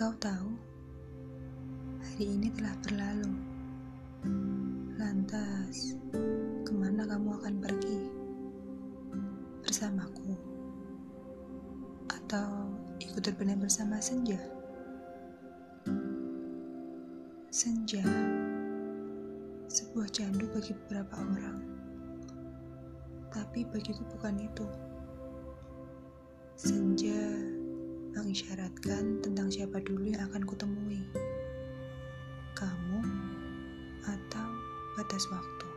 Kau tahu, hari ini telah berlalu. Lantas, ke mana kamu akan pergi? Bersamaku? Atau ikut terbenam bersama senja? Senja, sebuah candu bagi beberapa orang. Tapi bagiku bukan itu. Senja mengisyaratkan tentang siapa dulu yang akan kutemui. Kamu atau batas waktu.